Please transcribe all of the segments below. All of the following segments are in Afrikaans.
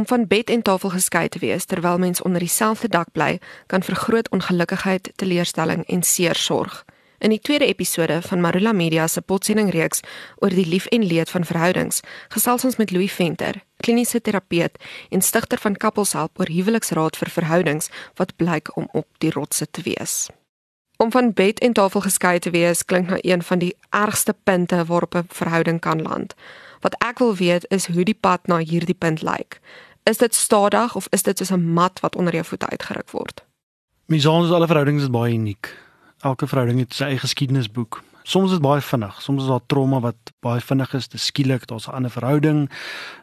Om van bed en tafel geskei te wees terwyl mens onder dieselfde dak bly, kan vir groot ongelukkigheid, teleurstelling en seer sorg. In die tweede episode van Marula Media se potsending reeks oor die lief en leed van verhoudings, gesels ons met Louis Venter, kliniese terapeut en stigter van Couples Help oor huweliksraad vir verhoudings wat blyk om op die rotse te wees. Om van bed en tafel geskei te wees klink na een van die ergste punte waarop 'n verhouding kan land. Wat ek wil weet is hoe die pad na hierdie punt lyk. Is dit stadig of is dit soos 'n mat wat onder jou voete uitgeruk word? Misons is alle verhoudings is baie uniek. Elke verhouding het sy eie geskiedenisboek. Soms is dit baie vinnig, soms is daar trauma wat baie vinnig is, dis skielik, daar's 'n ander verhouding,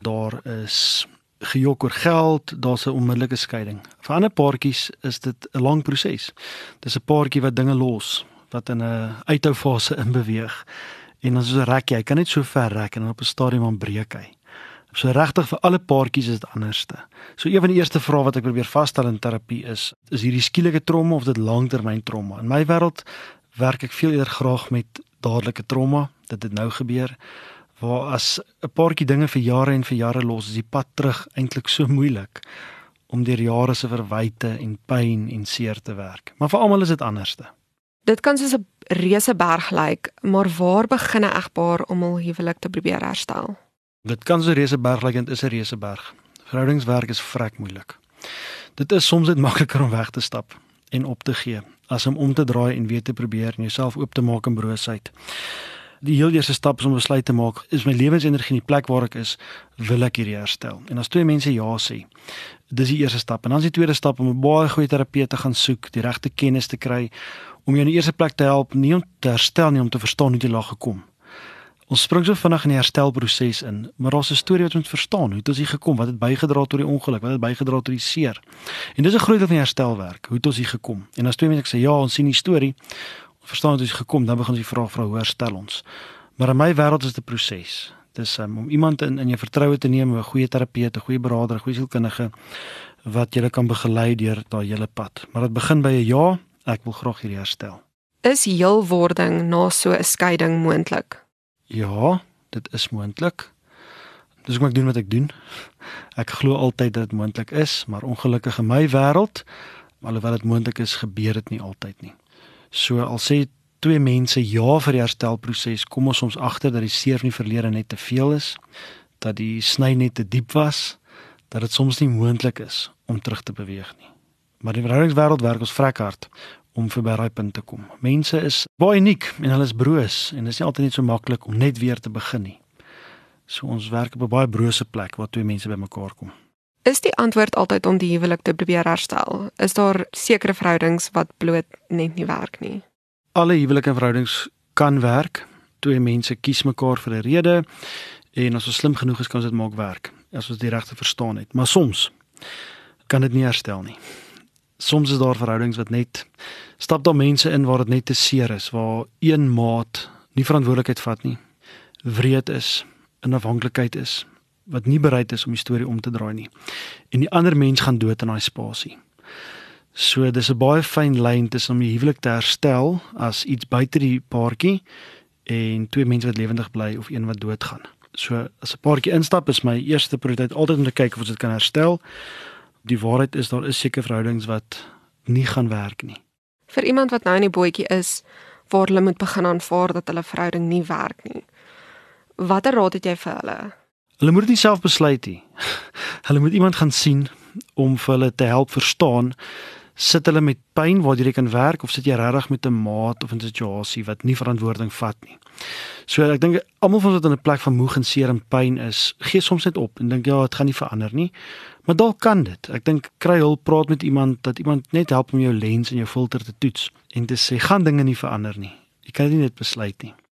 daar is gejok oor geld, daar's 'n onmiddellike skeiding. Vir ander paartjies is dit 'n lang proses. Dis 'n paartjie wat dinge los, wat in 'n uithou fase inbeweeg. En dan soos rek jy, kan net so ver rek en dan op 'n stadium aan breek hy. So regtig vir alle paartjies is dit anderste. So een van die eerste vrae wat ek probeer vasstel in terapie is, is hierdie skielike trauma of dit langtermyn trauma? In my wêreld werk ek veel eerder graag met dadelike trauma, dit het nou gebeur waar as 'n paartjie dinge vir jare en vir jare los, is die pad terug eintlik so moeilik om deur jare se verwyte en pyn en seer te werk. Maar vir almal is dit anderste. Dit kan soos 'n reuse berg lyk, maar waar begin 'n egpaar om hul huwelik te probeer herstel? Dit kan so reuse berg lyk en dit is 'n reuse berg. Verhoudingswerk is vrek moeilik. Dit is soms net makliker om weg te stap en op te gee as om om te draai en weer te probeer en jouself oop te maak in broosheid die heel eerste stap is om besluit te maak, is my lewensenergie in die plek waar ek is, wil ek hierdie herstel. En as twee mense ja sê, dis die eerste stap. En dan is die tweede stap om 'n baie goeie terapeut te gaan soek, die regte kennis te kry om jou in die eerste plek te help nie om te herstel nie, om te verstaan hoe dit laag gekom. Ons spring so vinnig in die herstelproses in, maar daar's 'n storie wat ons verstaan. Hoe het ons hier gekom? Wat het bygedra tot die ongeluk? Wat het bygedra tot die seer? En dis 'n groot deel van die herstelwerk. Hoe het ons hier gekom? En as twee mense sê ja, ons sien die storie, verstaan dit is gekom, dan begin jy vra vra hoe herstel ons. Maar in my wêreld is dit 'n proses. Dis um, om iemand in in jou vertroue te neem, 'n goeie terapeut, 'n goeie beraader, 'n goeie sielkundige wat julle kan begelei deur daai hele pad. Maar dit begin by 'n ja, ek wil graag hierdie herstel. Is heelwording na so 'n skeiding moontlik? Ja, dit is moontlik. Dis hoekom ek doen wat ek doen. Ek glo altyd dat dit moontlik is, maar ongelukkig in my wêreld, alhoewel dit moontlik is, gebeur dit nie altyd nie. So al sê twee mense ja vir die herstelproses, kom ons soms agter dat die seer van die verlede net te veel is, dat die sny net te diep was, dat dit soms nie moontlik is om terug te beweeg nie. Maar die verhoudingswêreld werk ons vrek hard om verby daai punt te kom. Mense is baie uniek en hulle is broos en dit is nie altyd net so maklik om net weer te begin nie. So ons werk op 'n baie brose plek waar twee mense bymekaar kom. Is die antwoord altyd om die huwelik te probeer herstel? Is daar sekere verhoudings wat bloot net nie werk nie? Alle huwelike verhoudings kan werk. Twee mense kies mekaar vir 'n rede en as ons slim genoeg is kan ons dit maak werk as ons die regte verstaan het. Maar soms kan dit nie herstel nie. Soms is daar verhoudings wat net stap daar mense in waar dit net te seer is, waar een maat nie verantwoordelikheid vat nie, wreed is, in afhanklikheid is, wat nie bereid is om die storie om te draai nie. En die ander mens gaan dood in daai spasie. So dis 'n baie fyn lyn tussen om die huwelik te herstel as iets buite die paartjie en twee mense wat lewendig bly of een wat doodgaan. So as 'n paartjie instap is my eerste prioriteit altyd om te kyk of ons dit kan herstel. Die waarheid is daar is seker verhoudings wat nie gaan werk nie. Vir iemand wat nou in die bootjie is waar hulle moet begin aanvaar dat hulle verhouding nie werk nie. Watter raad het jy vir hulle? Hulle moet nie self besluit nie. hulle moet iemand gaan sien om vir hulle te help verstaan sit hulle met pyn waar jy kan werk of sit jy regtig met 'n maat of 'n situasie wat nie verantwoording vat nie. So ek dink almal van ons wat in 'n plek van moeg en seer en pyn is, gee soms net op en dink ja, dit gaan nie verander nie. Maar dalk kan dit. Ek dink kry hulp, praat met iemand dat iemand net help om jou lens en jou filter te toets en te sê gaan dinge nie verander nie. Jy kan dit nie net besluit nie.